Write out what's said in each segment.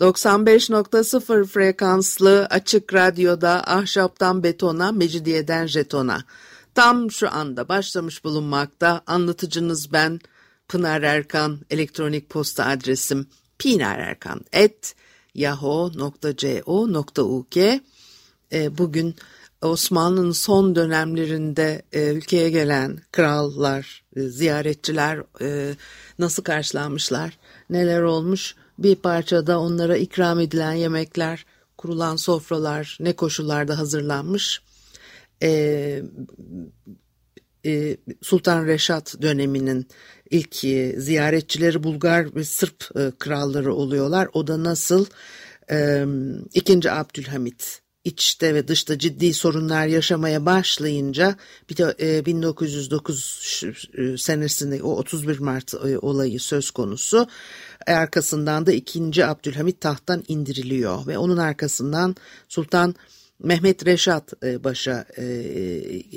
95.0 frekanslı açık radyoda ahşaptan betona, mecidiyeden jetona. Tam şu anda başlamış bulunmakta. Anlatıcınız ben Pınar Erkan. Elektronik posta adresim pinarerkan.yahoo.co.uk e, Bugün Osmanlı'nın son dönemlerinde e, ülkeye gelen krallar, e, ziyaretçiler e, nasıl karşılanmışlar, neler olmuş bir parçada onlara ikram edilen yemekler, kurulan sofralar ne koşullarda hazırlanmış. E, e, Sultan Reşat döneminin ilk e, ziyaretçileri Bulgar ve Sırp e, kralları oluyorlar. O da nasıl? E, İkinci Abdülhamit içte ve dışta ciddi sorunlar yaşamaya başlayınca bir de e, 1909 e, senesinde o 31 Mart e, olayı söz konusu. Arkasından da 2. Abdülhamit tahttan indiriliyor ve onun arkasından Sultan Mehmet Reşat e, başa e,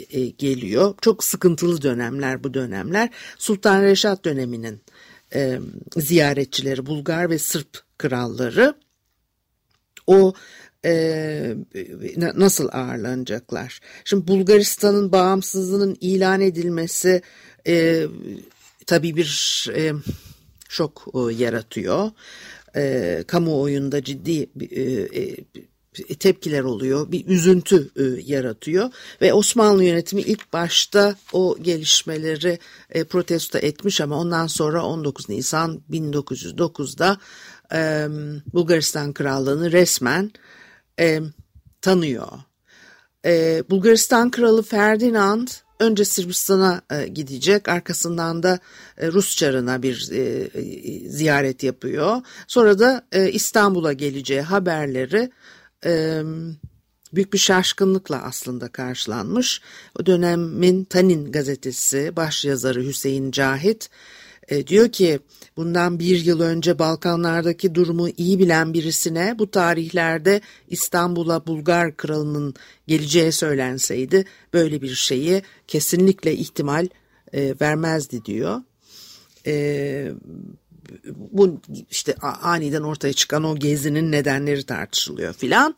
e, geliyor. Çok sıkıntılı dönemler bu dönemler. Sultan Reşat döneminin ziyaretçileri Bulgar ve Sırp kralları o nasıl ağırlanacaklar? Şimdi Bulgaristan'ın bağımsızlığının ilan edilmesi e, tabii bir şok e, yaratıyor. E, kamuoyunda ciddi e, e, tepkiler oluyor, bir üzüntü e, yaratıyor ve Osmanlı yönetimi ilk başta o gelişmeleri e, protesto etmiş ama ondan sonra 19 Nisan 1909'da e, Bulgaristan Krallığı'nı resmen e, tanıyor. E, Bulgaristan Kralı Ferdinand önce Sırbistan'a e, gidecek arkasından da e, Rus çarına bir e, e, ziyaret yapıyor. Sonra da İstanbul'a geleceği haberleri büyük bir şaşkınlıkla aslında karşılanmış. O dönemin Tanin gazetesi başyazarı Hüseyin Cahit e, diyor ki bundan bir yıl önce Balkanlardaki durumu iyi bilen birisine bu tarihlerde İstanbul'a Bulgar kralının geleceği söylenseydi böyle bir şeyi kesinlikle ihtimal e, vermezdi diyor. E, bu işte aniden ortaya çıkan o gezinin nedenleri tartışılıyor filan.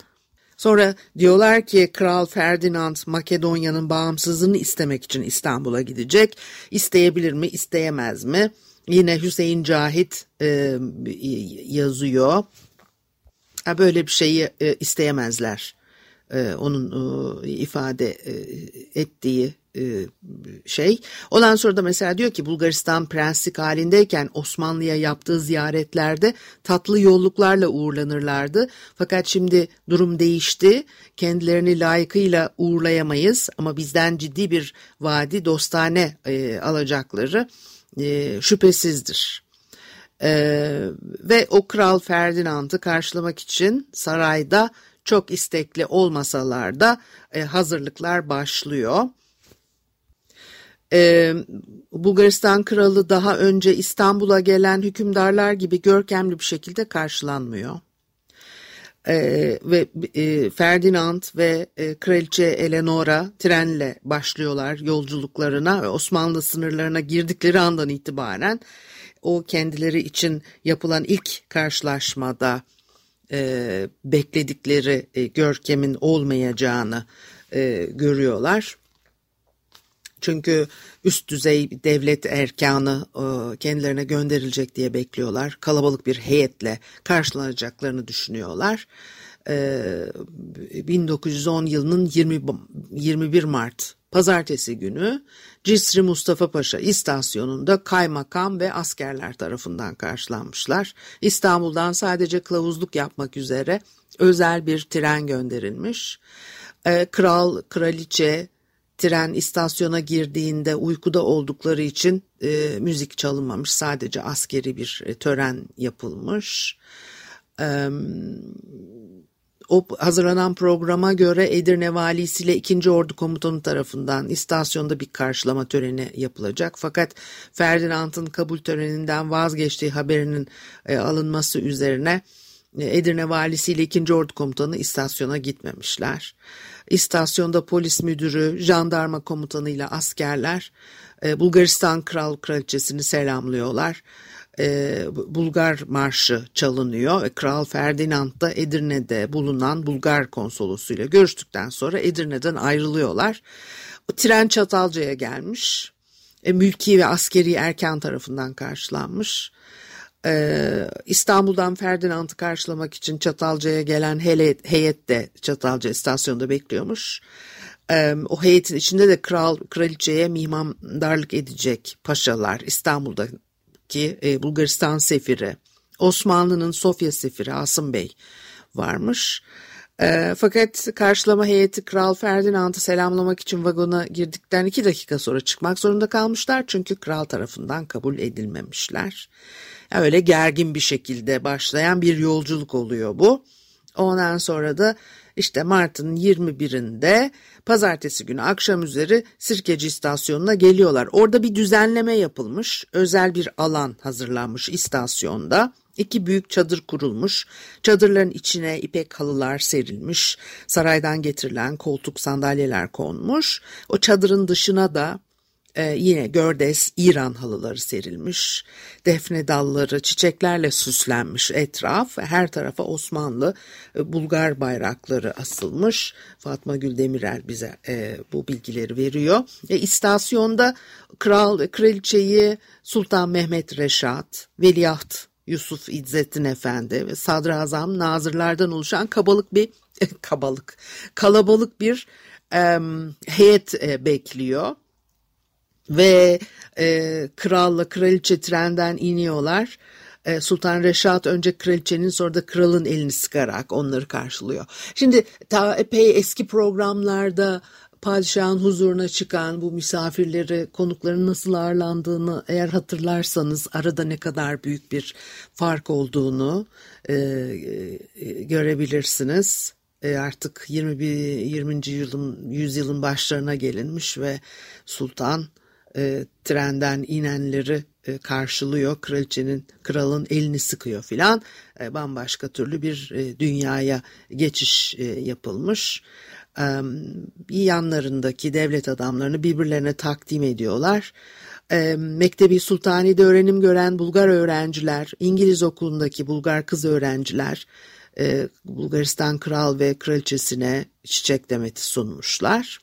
Sonra diyorlar ki Kral Ferdinand Makedonya'nın bağımsızlığını istemek için İstanbul'a gidecek. İsteyebilir mi, isteyemez mi? Yine Hüseyin Cahit e, yazıyor. Böyle bir şeyi e, isteyemezler. E, onun e, ifade e, ettiği şey. Ondan sonra da mesela diyor ki Bulgaristan prenslik halindeyken Osmanlı'ya yaptığı ziyaretlerde tatlı yolluklarla uğurlanırlardı. Fakat şimdi durum değişti. Kendilerini layıkıyla uğurlayamayız ama bizden ciddi bir vadi dostane e, alacakları e, şüphesizdir. E, ve o Kral Ferdinand'ı karşılamak için sarayda çok istekli olmasalar da e, hazırlıklar başlıyor. Ee, Bulgaristan kralı daha önce İstanbul'a gelen hükümdarlar gibi görkemli bir şekilde karşılanmıyor. Ee, ve e, Ferdinand ve e, Kraliçe Eleonora trenle başlıyorlar yolculuklarına ve Osmanlı sınırlarına girdikleri andan itibaren o kendileri için yapılan ilk karşılaşmada e, bekledikleri e, görkemin olmayacağını e, görüyorlar. Çünkü üst düzey devlet erkanı e, kendilerine gönderilecek diye bekliyorlar. Kalabalık bir heyetle karşılanacaklarını düşünüyorlar. 1910 e, yılının 20, 21 Mart pazartesi günü Cisri Mustafa Paşa istasyonunda kaymakam ve askerler tarafından karşılanmışlar. İstanbul'dan sadece kılavuzluk yapmak üzere özel bir tren gönderilmiş. E, kral, kraliçe, tren istasyona girdiğinde uykuda oldukları için e, müzik çalınmamış. Sadece askeri bir e, tören yapılmış. o hazırlanan programa göre Edirne Valisi ile 2. Ordu Komutanı tarafından istasyonda bir karşılama töreni yapılacak. Fakat Ferdinand'ın kabul töreninden vazgeçtiği haberinin e, alınması üzerine e, Edirne Valisi ile 2. Ordu Komutanı istasyona gitmemişler. İstasyonda polis müdürü, jandarma komutanı ile askerler e, Bulgaristan Kral Kraliçesini selamlıyorlar e, Bulgar Marşı çalınıyor. Kral Ferdinand da Edirne'de bulunan Bulgar konsolosuyla görüştükten sonra Edirne'den ayrılıyorlar. Tren Çatalca'ya gelmiş. E, mülki ve askeri erken tarafından karşılanmış. Ee, İstanbul'dan Ferdinand'ı karşılamak için Çatalca'ya gelen heyet de Çatalca istasyonunda bekliyormuş. Ee, o heyetin içinde de kral kraliçeye mihmandarlık edecek paşalar İstanbul'da ki e, Bulgaristan sefiri, Osmanlı'nın Sofya sefiri Asım Bey varmış. E, fakat karşılama heyeti Kral Ferdinand'ı selamlamak için vagona girdikten iki dakika sonra çıkmak zorunda kalmışlar. Çünkü kral tarafından kabul edilmemişler. Öyle gergin bir şekilde başlayan bir yolculuk oluyor bu. Ondan sonra da işte Mart'ın 21'inde pazartesi günü akşam üzeri Sirkeci istasyonuna geliyorlar. Orada bir düzenleme yapılmış. Özel bir alan hazırlanmış istasyonda. İki büyük çadır kurulmuş. Çadırların içine ipek halılar serilmiş. Saraydan getirilen koltuk sandalyeler konmuş. O çadırın dışına da ee, yine gördes İran halıları serilmiş, defne dalları çiçeklerle süslenmiş etraf, her tarafa Osmanlı e, Bulgar bayrakları asılmış. Fatma Gül Demirel bize e, bu bilgileri veriyor. E, istasyonda kral kraliçeyi Sultan Mehmet Reşat, Veliaht Yusuf İzzettin Efendi ve sadrazam nazırlardan oluşan kabalık bir kabalık kalabalık bir e, heyet e, bekliyor ve e, kralla kraliçe trenden iniyorlar. E, Sultan Reşat önce kraliçenin sonra da kralın elini sıkarak onları karşılıyor. Şimdi ta epey eski programlarda padişahın huzuruna çıkan bu misafirleri, konukların nasıl ağırlandığını eğer hatırlarsanız arada ne kadar büyük bir fark olduğunu e, e, görebilirsiniz. E, artık 21 20. yılın yüzyılın başlarına gelinmiş ve sultan e, trenden inenleri e, karşılıyor. Kraliçenin, kralın elini sıkıyor filan. E, bambaşka türlü bir e, dünyaya geçiş e, yapılmış. Yanlarındaki devlet adamlarını birbirlerine takdim ediyorlar. Mektebi Sultani'de öğrenim gören Bulgar öğrenciler, İngiliz okulundaki Bulgar kız öğrenciler, e, Bulgaristan kral ve kraliçesine çiçek demeti sunmuşlar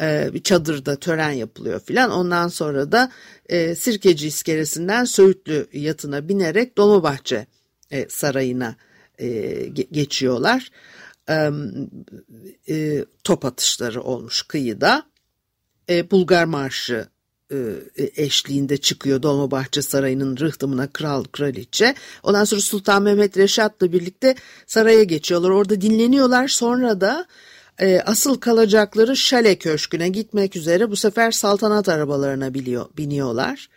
e, bir çadırda tören yapılıyor filan. Ondan sonra da e, Sirkeci iskelesinden Söğütlü yatına binerek Dolmabahçe e, Sarayı'na e, geçiyorlar. E, e, top atışları olmuş kıyıda. E, Bulgar Marşı e, eşliğinde çıkıyor Dolmabahçe Sarayı'nın rıhtımına kral kraliçe. Ondan sonra Sultan Mehmet Reşat'la birlikte saraya geçiyorlar. Orada dinleniyorlar. Sonra da e, asıl kalacakları Şale Köşkü'ne gitmek üzere bu sefer saltanat arabalarına biliyor, biniyorlar.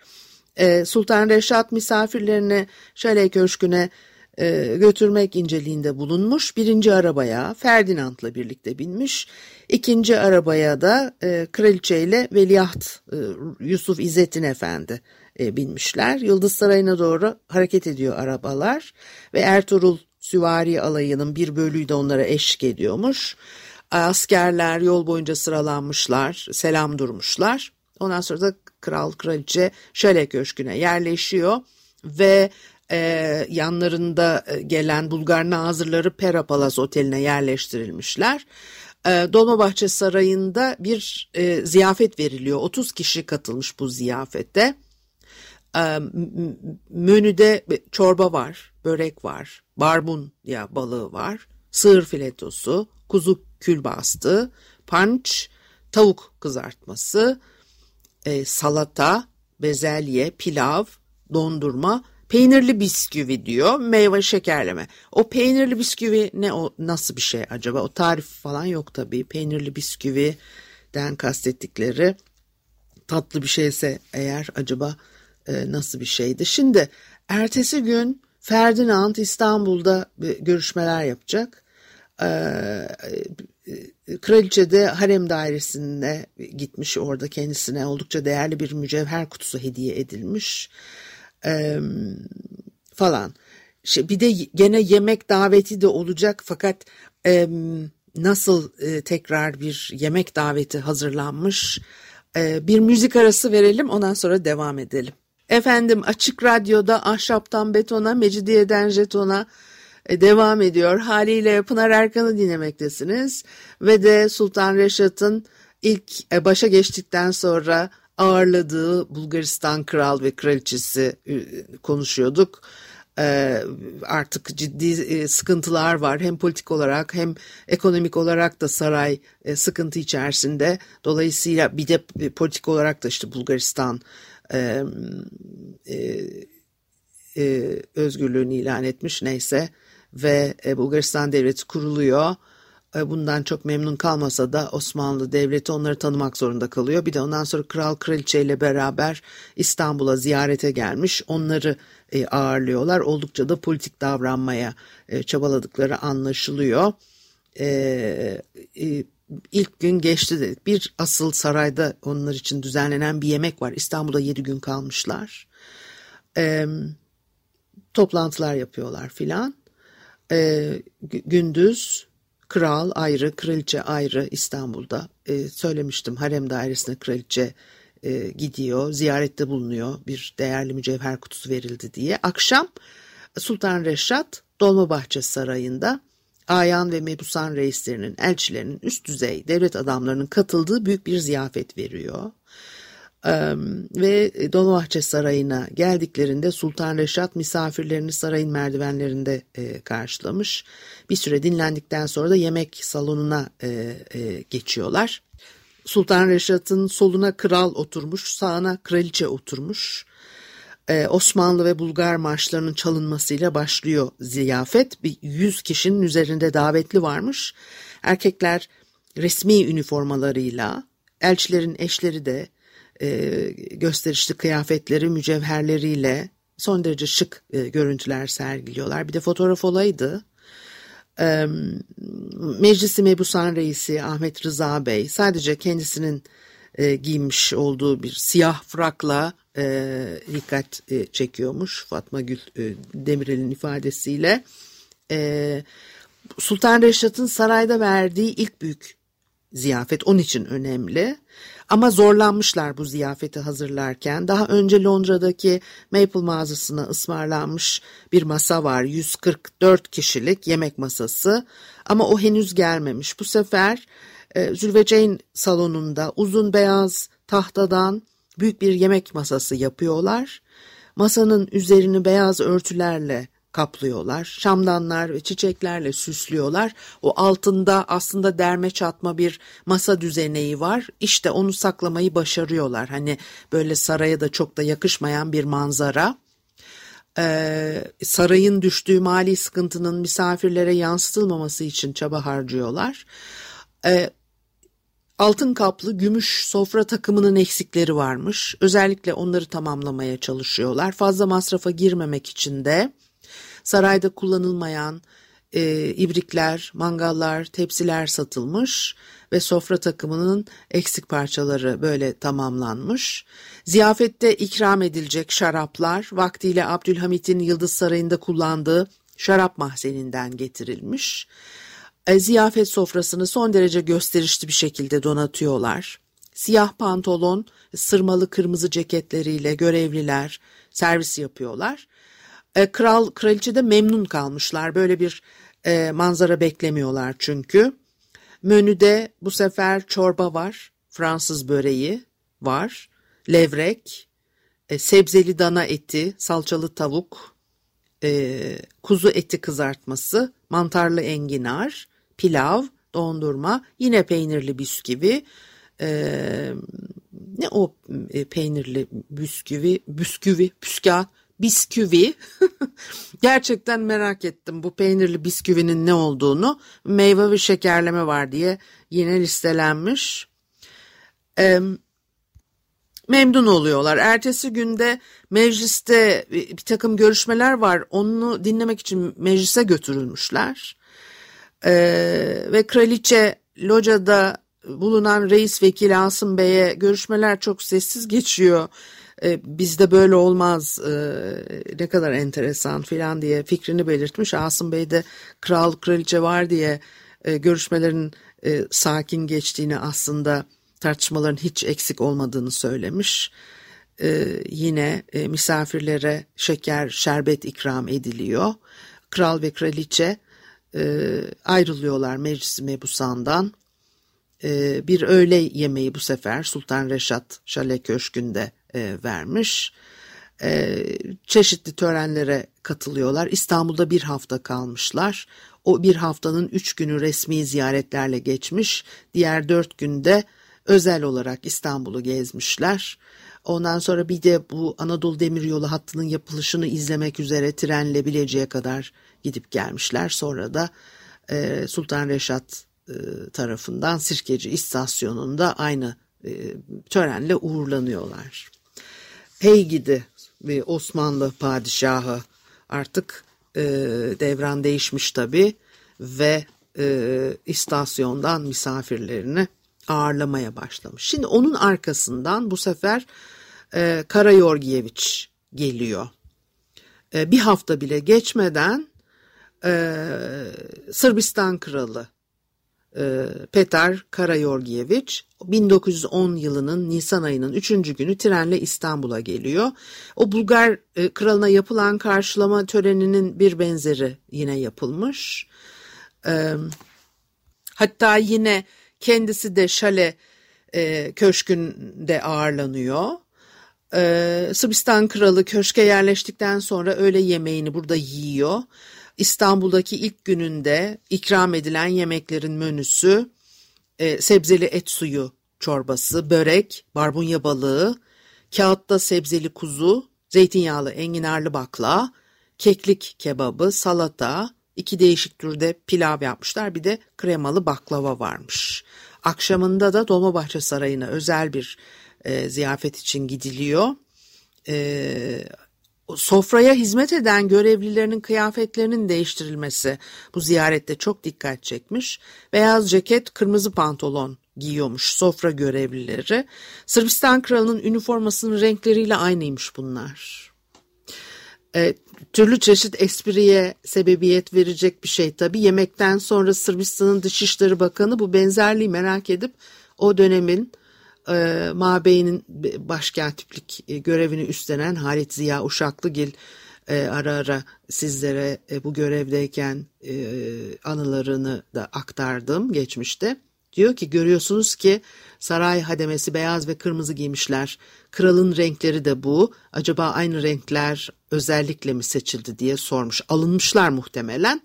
E, Sultan Reşat misafirlerini Şale Köşkü'ne e, götürmek inceliğinde bulunmuş. Birinci arabaya Ferdinand'la birlikte binmiş. İkinci arabaya da e, kraliçe ile veliaht e, Yusuf İzzettin Efendi e, binmişler. Yıldız Sarayı'na doğru hareket ediyor arabalar ve Ertuğrul Süvari alayının bir bölüğü de onlara eşlik ediyormuş. Askerler yol boyunca sıralanmışlar, selam durmuşlar. Ondan sonra da kral kraliçe Şale Köşkü'ne yerleşiyor ve e, yanlarında e, gelen Bulgar nazırları Pera Palas Oteli'ne yerleştirilmişler. E, Dolmabahçe Sarayı'nda bir e, ziyafet veriliyor. 30 kişi katılmış bu ziyafete. E, menüde çorba var, börek var, barbun ya balığı var, sığır filetosu, kuzu külbastı, punch, tavuk kızartması, e, salata, bezelye, pilav, dondurma, peynirli bisküvi diyor, meyve şekerleme. O peynirli bisküvi ne o nasıl bir şey acaba? O tarif falan yok tabii. Peynirli bisküviden kastettikleri tatlı bir şeyse eğer acaba e, nasıl bir şeydi? Şimdi ertesi gün Ferdinand İstanbul'da görüşmeler yapacak. Kraliçe de harem dairesine gitmiş orada kendisine oldukça değerli bir mücevher kutusu hediye edilmiş falan. Bir de gene yemek daveti de olacak fakat nasıl tekrar bir yemek daveti hazırlanmış bir müzik arası verelim ondan sonra devam edelim. Efendim Açık Radyo'da Ahşaptan Betona, Mecidiyeden Jeton'a e, devam ediyor. Haliyle Pınar Erkan'ı dinlemektesiniz. Ve de Sultan Reşat'ın ilk e, başa geçtikten sonra ağırladığı Bulgaristan Kral ve Kraliçesi e, konuşuyorduk. Artık ciddi sıkıntılar var hem politik olarak hem ekonomik olarak da saray sıkıntı içerisinde. Dolayısıyla bir de politik olarak da işte Bulgaristan özgürlüğünü ilan etmiş neyse ve e, Bulgaristan Devleti kuruluyor. E, bundan çok memnun kalmasa da Osmanlı Devleti onları tanımak zorunda kalıyor. Bir de ondan sonra Kral Kraliçe ile beraber İstanbul'a ziyarete gelmiş. Onları e, ağırlıyorlar. Oldukça da politik davranmaya çabaladıkları anlaşılıyor. İlk gün geçti dedik. Bir asıl sarayda onlar için düzenlenen bir yemek var. İstanbul'da yedi gün kalmışlar. Toplantılar yapıyorlar filan e, gündüz kral ayrı, kraliçe ayrı İstanbul'da. E, söylemiştim harem dairesine kraliçe e, gidiyor, ziyarette bulunuyor. Bir değerli mücevher kutusu verildi diye. Akşam Sultan Reşat Dolmabahçe Sarayı'nda Ayan ve Mebusan reislerinin, elçilerinin, üst düzey devlet adamlarının katıldığı büyük bir ziyafet veriyor ve Dolmabahçe Sarayı'na geldiklerinde Sultan Reşat misafirlerini sarayın merdivenlerinde e, karşılamış. Bir süre dinlendikten sonra da yemek salonuna e, e, geçiyorlar. Sultan Reşat'ın soluna kral oturmuş, sağına kraliçe oturmuş. Osmanlı ve Bulgar marşlarının çalınmasıyla başlıyor ziyafet. Bir yüz kişinin üzerinde davetli varmış. Erkekler resmi üniformalarıyla, elçilerin eşleri de e, gösterişli kıyafetleri, mücevherleriyle son derece şık e, görüntüler sergiliyorlar. Bir de fotoğraf olaydı. E, Meclisi Mebusan Reisi Ahmet Rıza Bey sadece kendisinin e, giymiş olduğu bir siyah frakla e, dikkat e, çekiyormuş Fatma Gül e, Demirel'in ifadesiyle. E, Sultan Reşat'ın sarayda verdiği ilk büyük ziyafet onun için önemli. Ama zorlanmışlar bu ziyafeti hazırlarken. Daha önce Londra'daki Maple mağazasına ısmarlanmış bir masa var. 144 kişilik yemek masası. Ama o henüz gelmemiş. Bu sefer e, Zülveceyn salonunda uzun beyaz tahtadan büyük bir yemek masası yapıyorlar. Masanın üzerini beyaz örtülerle kaplıyorlar. Şamdanlar ve çiçeklerle süslüyorlar. O altında aslında derme çatma bir masa düzeneği var. İşte onu saklamayı başarıyorlar. Hani böyle saraya da çok da yakışmayan bir manzara. Ee, sarayın düştüğü mali sıkıntının misafirlere yansıtılmaması için çaba harcıyorlar. Ee, altın kaplı gümüş sofra takımının eksikleri varmış. Özellikle onları tamamlamaya çalışıyorlar. Fazla masrafa girmemek için de Sarayda kullanılmayan e, ibrikler, mangallar, tepsiler satılmış ve sofra takımının eksik parçaları böyle tamamlanmış. Ziyafette ikram edilecek şaraplar vaktiyle Abdülhamit'in Yıldız Sarayı'nda kullandığı şarap mahzeninden getirilmiş. E, ziyafet sofrasını son derece gösterişli bir şekilde donatıyorlar. Siyah pantolon, sırmalı kırmızı ceketleriyle görevliler servis yapıyorlar. E, kral kraliçe de memnun kalmışlar. Böyle bir e, manzara beklemiyorlar çünkü. Menüde bu sefer çorba var, Fransız böreği var, levrek, e, sebzeli dana eti, salçalı tavuk, e, kuzu eti kızartması, mantarlı enginar, pilav, dondurma, yine peynirli bisküvi, e, ne o e, peynirli bisküvi, bisküvi, püska, bisküvi. Gerçekten merak ettim bu peynirli bisküvinin ne olduğunu. Meyve ve şekerleme var diye yine listelenmiş. Ee, memnun oluyorlar. Ertesi günde mecliste bir takım görüşmeler var. Onu dinlemek için meclise götürülmüşler. Ee, ve kraliçe locada bulunan reis vekil Asım Bey'e görüşmeler çok sessiz geçiyor. Ee, bizde böyle olmaz ee, ne kadar enteresan filan diye fikrini belirtmiş. Asım Bey de kral kraliçe var diye e, görüşmelerin e, sakin geçtiğini aslında tartışmaların hiç eksik olmadığını söylemiş. Ee, yine e, misafirlere şeker, şerbet ikram ediliyor. Kral ve kraliçe e, ayrılıyorlar meclis mebusandan. E, bir öğle yemeği bu sefer Sultan Reşat Şale Köşkü'nde e, vermiş. E, çeşitli törenlere katılıyorlar. İstanbul'da bir hafta kalmışlar. O bir haftanın üç günü resmi ziyaretlerle geçmiş. Diğer dört günde özel olarak İstanbul'u gezmişler. Ondan sonra bir de bu Anadolu Demiryolu hattının yapılışını izlemek üzere trenle Bilecik'e kadar gidip gelmişler. Sonra da e, Sultan Reşat e, tarafından Sirkeci istasyonunda aynı e, törenle uğurlanıyorlar. Heygidi ve Osmanlı padişahı artık e, devran değişmiş tabi ve e, istasyondan misafirlerini ağırlamaya başlamış. Şimdi onun arkasından bu sefer e, Karayorgiyeviç geliyor. E, bir hafta bile geçmeden e, Sırbistan kralı Petar Karayorgiyeviç 1910 yılının Nisan ayının 3. günü trenle İstanbul'a geliyor. O Bulgar e, kralına yapılan karşılama töreninin bir benzeri yine yapılmış. E, hatta yine kendisi de Şale e, köşkünde ağırlanıyor. Sırbistan kralı köşke yerleştikten sonra öğle yemeğini burada yiyor. İstanbul'daki ilk gününde ikram edilen yemeklerin menüsü e, sebzeli et suyu çorbası, börek, barbunya balığı, kağıtta sebzeli kuzu, zeytinyağlı enginarlı bakla, keklik kebabı, salata, iki değişik türde pilav yapmışlar. Bir de kremalı baklava varmış. Akşamında da Dolmabahçe Sarayı'na özel bir e, ziyafet için gidiliyor. E, sofraya hizmet eden görevlilerinin kıyafetlerinin değiştirilmesi bu ziyarette çok dikkat çekmiş. Beyaz ceket, kırmızı pantolon giyiyormuş sofra görevlileri. Sırbistan kralının üniformasının renkleriyle aynıymış bunlar. E, türlü çeşit espriye sebebiyet verecek bir şey tabii. Yemekten sonra Sırbistan'ın Dışişleri Bakanı bu benzerliği merak edip o dönemin e, Mabey'in başkatiplik e, görevini üstlenen Halit Ziya Uşaklıgil e, ara ara sizlere e, bu görevdeyken e, anılarını da aktardım geçmişte. Diyor ki görüyorsunuz ki saray hademesi beyaz ve kırmızı giymişler. Kralın renkleri de bu. Acaba aynı renkler özellikle mi seçildi diye sormuş. Alınmışlar muhtemelen.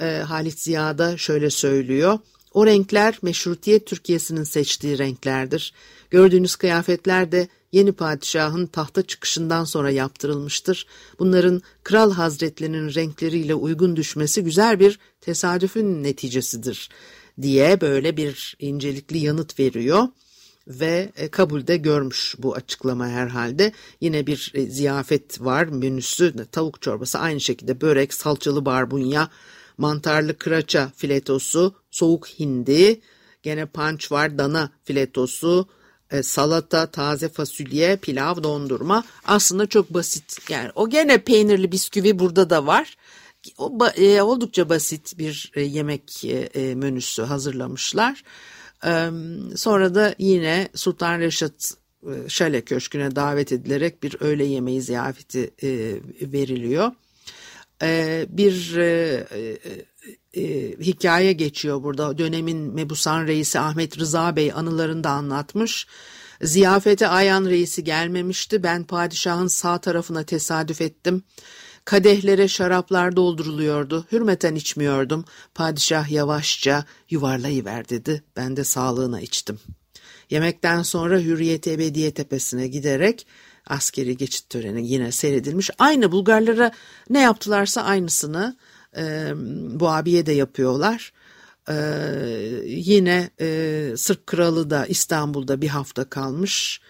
E, Halit Ziya da şöyle söylüyor. O renkler meşrutiyet Türkiye'sinin seçtiği renklerdir. Gördüğünüz kıyafetler de yeni padişahın tahta çıkışından sonra yaptırılmıştır. Bunların kral hazretlerinin renkleriyle uygun düşmesi güzel bir tesadüfün neticesidir diye böyle bir incelikli yanıt veriyor ve e, kabulde görmüş bu açıklama herhalde. Yine bir e, ziyafet var menüsü tavuk çorbası aynı şekilde börek, salçalı barbunya, mantarlı kıraça filetosu, soğuk hindi, gene panç var, dana filetosu, e, salata, taze fasulye, pilav, dondurma. Aslında çok basit. Yani o gene peynirli bisküvi burada da var. O e, oldukça basit bir e, yemek e, e menüsü hazırlamışlar. E, sonra da yine Sultan Reşat e, Şale Köşkü'ne davet edilerek bir öğle yemeği ziyafeti e, veriliyor. E, bir e, e, hikaye geçiyor burada. Dönemin Mebusan reisi Ahmet Rıza Bey anılarında anlatmış. Ziyafete Ayan reisi gelmemişti. Ben padişahın sağ tarafına tesadüf ettim. Kadehlere şaraplar dolduruluyordu. Hürmeten içmiyordum. Padişah yavaşça yuvarlayıver dedi. Ben de sağlığına içtim. Yemekten sonra Hürriyet Ebediye Tepesi'ne giderek askeri geçit töreni yine seyredilmiş. Aynı Bulgarlara ne yaptılarsa aynısını e, bu abiye de yapıyorlar. E, yine e, Sırp kralı da İstanbul'da bir hafta kalmış.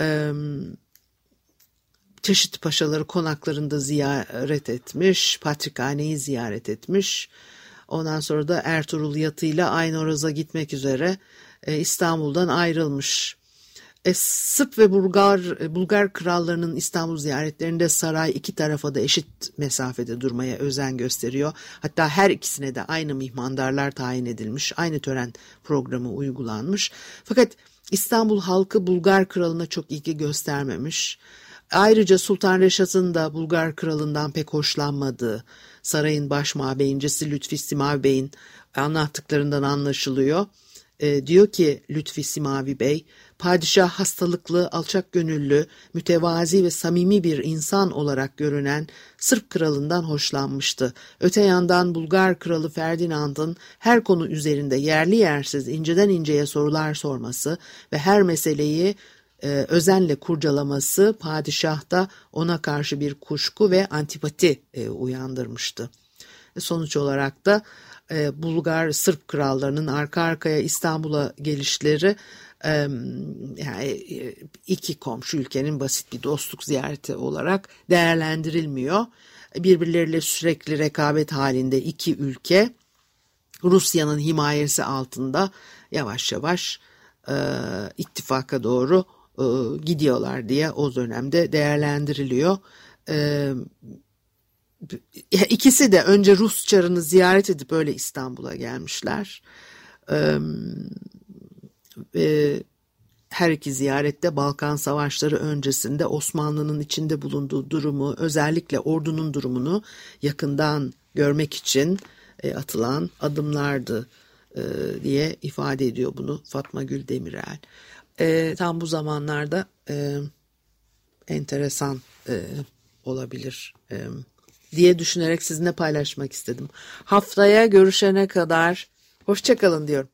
e, çeşitli paşaları konaklarında ziyaret etmiş, Patrikhane'yi ziyaret etmiş. Ondan sonra da Ertuğrul yatıyla Aynoraz'a gitmek üzere e, İstanbul'dan ayrılmış. E, Sırp ve Bulgar, e, Bulgar krallarının İstanbul ziyaretlerinde saray iki tarafa da eşit mesafede durmaya özen gösteriyor. Hatta her ikisine de aynı mihmandarlar tayin edilmiş, aynı tören programı uygulanmış. Fakat İstanbul halkı Bulgar kralına çok ilgi göstermemiş. Ayrıca Sultan Reşat'ın da Bulgar kralından pek hoşlanmadığı sarayın baş mabeyincisi Lütfi Simavi Bey'in anlattıklarından anlaşılıyor. E, diyor ki Lütfi Simavi Bey, padişah hastalıklı, alçak gönüllü, mütevazi ve samimi bir insan olarak görünen Sırp kralından hoşlanmıştı. Öte yandan Bulgar kralı Ferdinand'ın her konu üzerinde yerli yersiz inceden inceye sorular sorması ve her meseleyi e, özenle kurcalaması padişahta ona karşı bir kuşku ve antipati e, uyandırmıştı. E, sonuç olarak da e, Bulgar Sırp krallarının arka arkaya İstanbul'a gelişleri yani e, iki komşu ülkenin basit bir dostluk ziyareti olarak değerlendirilmiyor. Birbirleriyle sürekli rekabet halinde iki ülke Rusya'nın himayesi altında yavaş yavaş e, ittifaka doğru e, gidiyorlar diye o dönemde değerlendiriliyor. E, ikisi de önce Rus çarını ziyaret edip öyle İstanbul'a gelmişler. E, her iki ziyarette Balkan Savaşları öncesinde Osmanlı'nın içinde bulunduğu durumu, özellikle ordunun durumunu yakından görmek için atılan adımlardı diye ifade ediyor bunu Fatma Gül Demirel e, tam bu zamanlarda e, enteresan e, olabilir e, diye düşünerek sizinle paylaşmak istedim. Haftaya görüşene kadar hoşçakalın diyorum.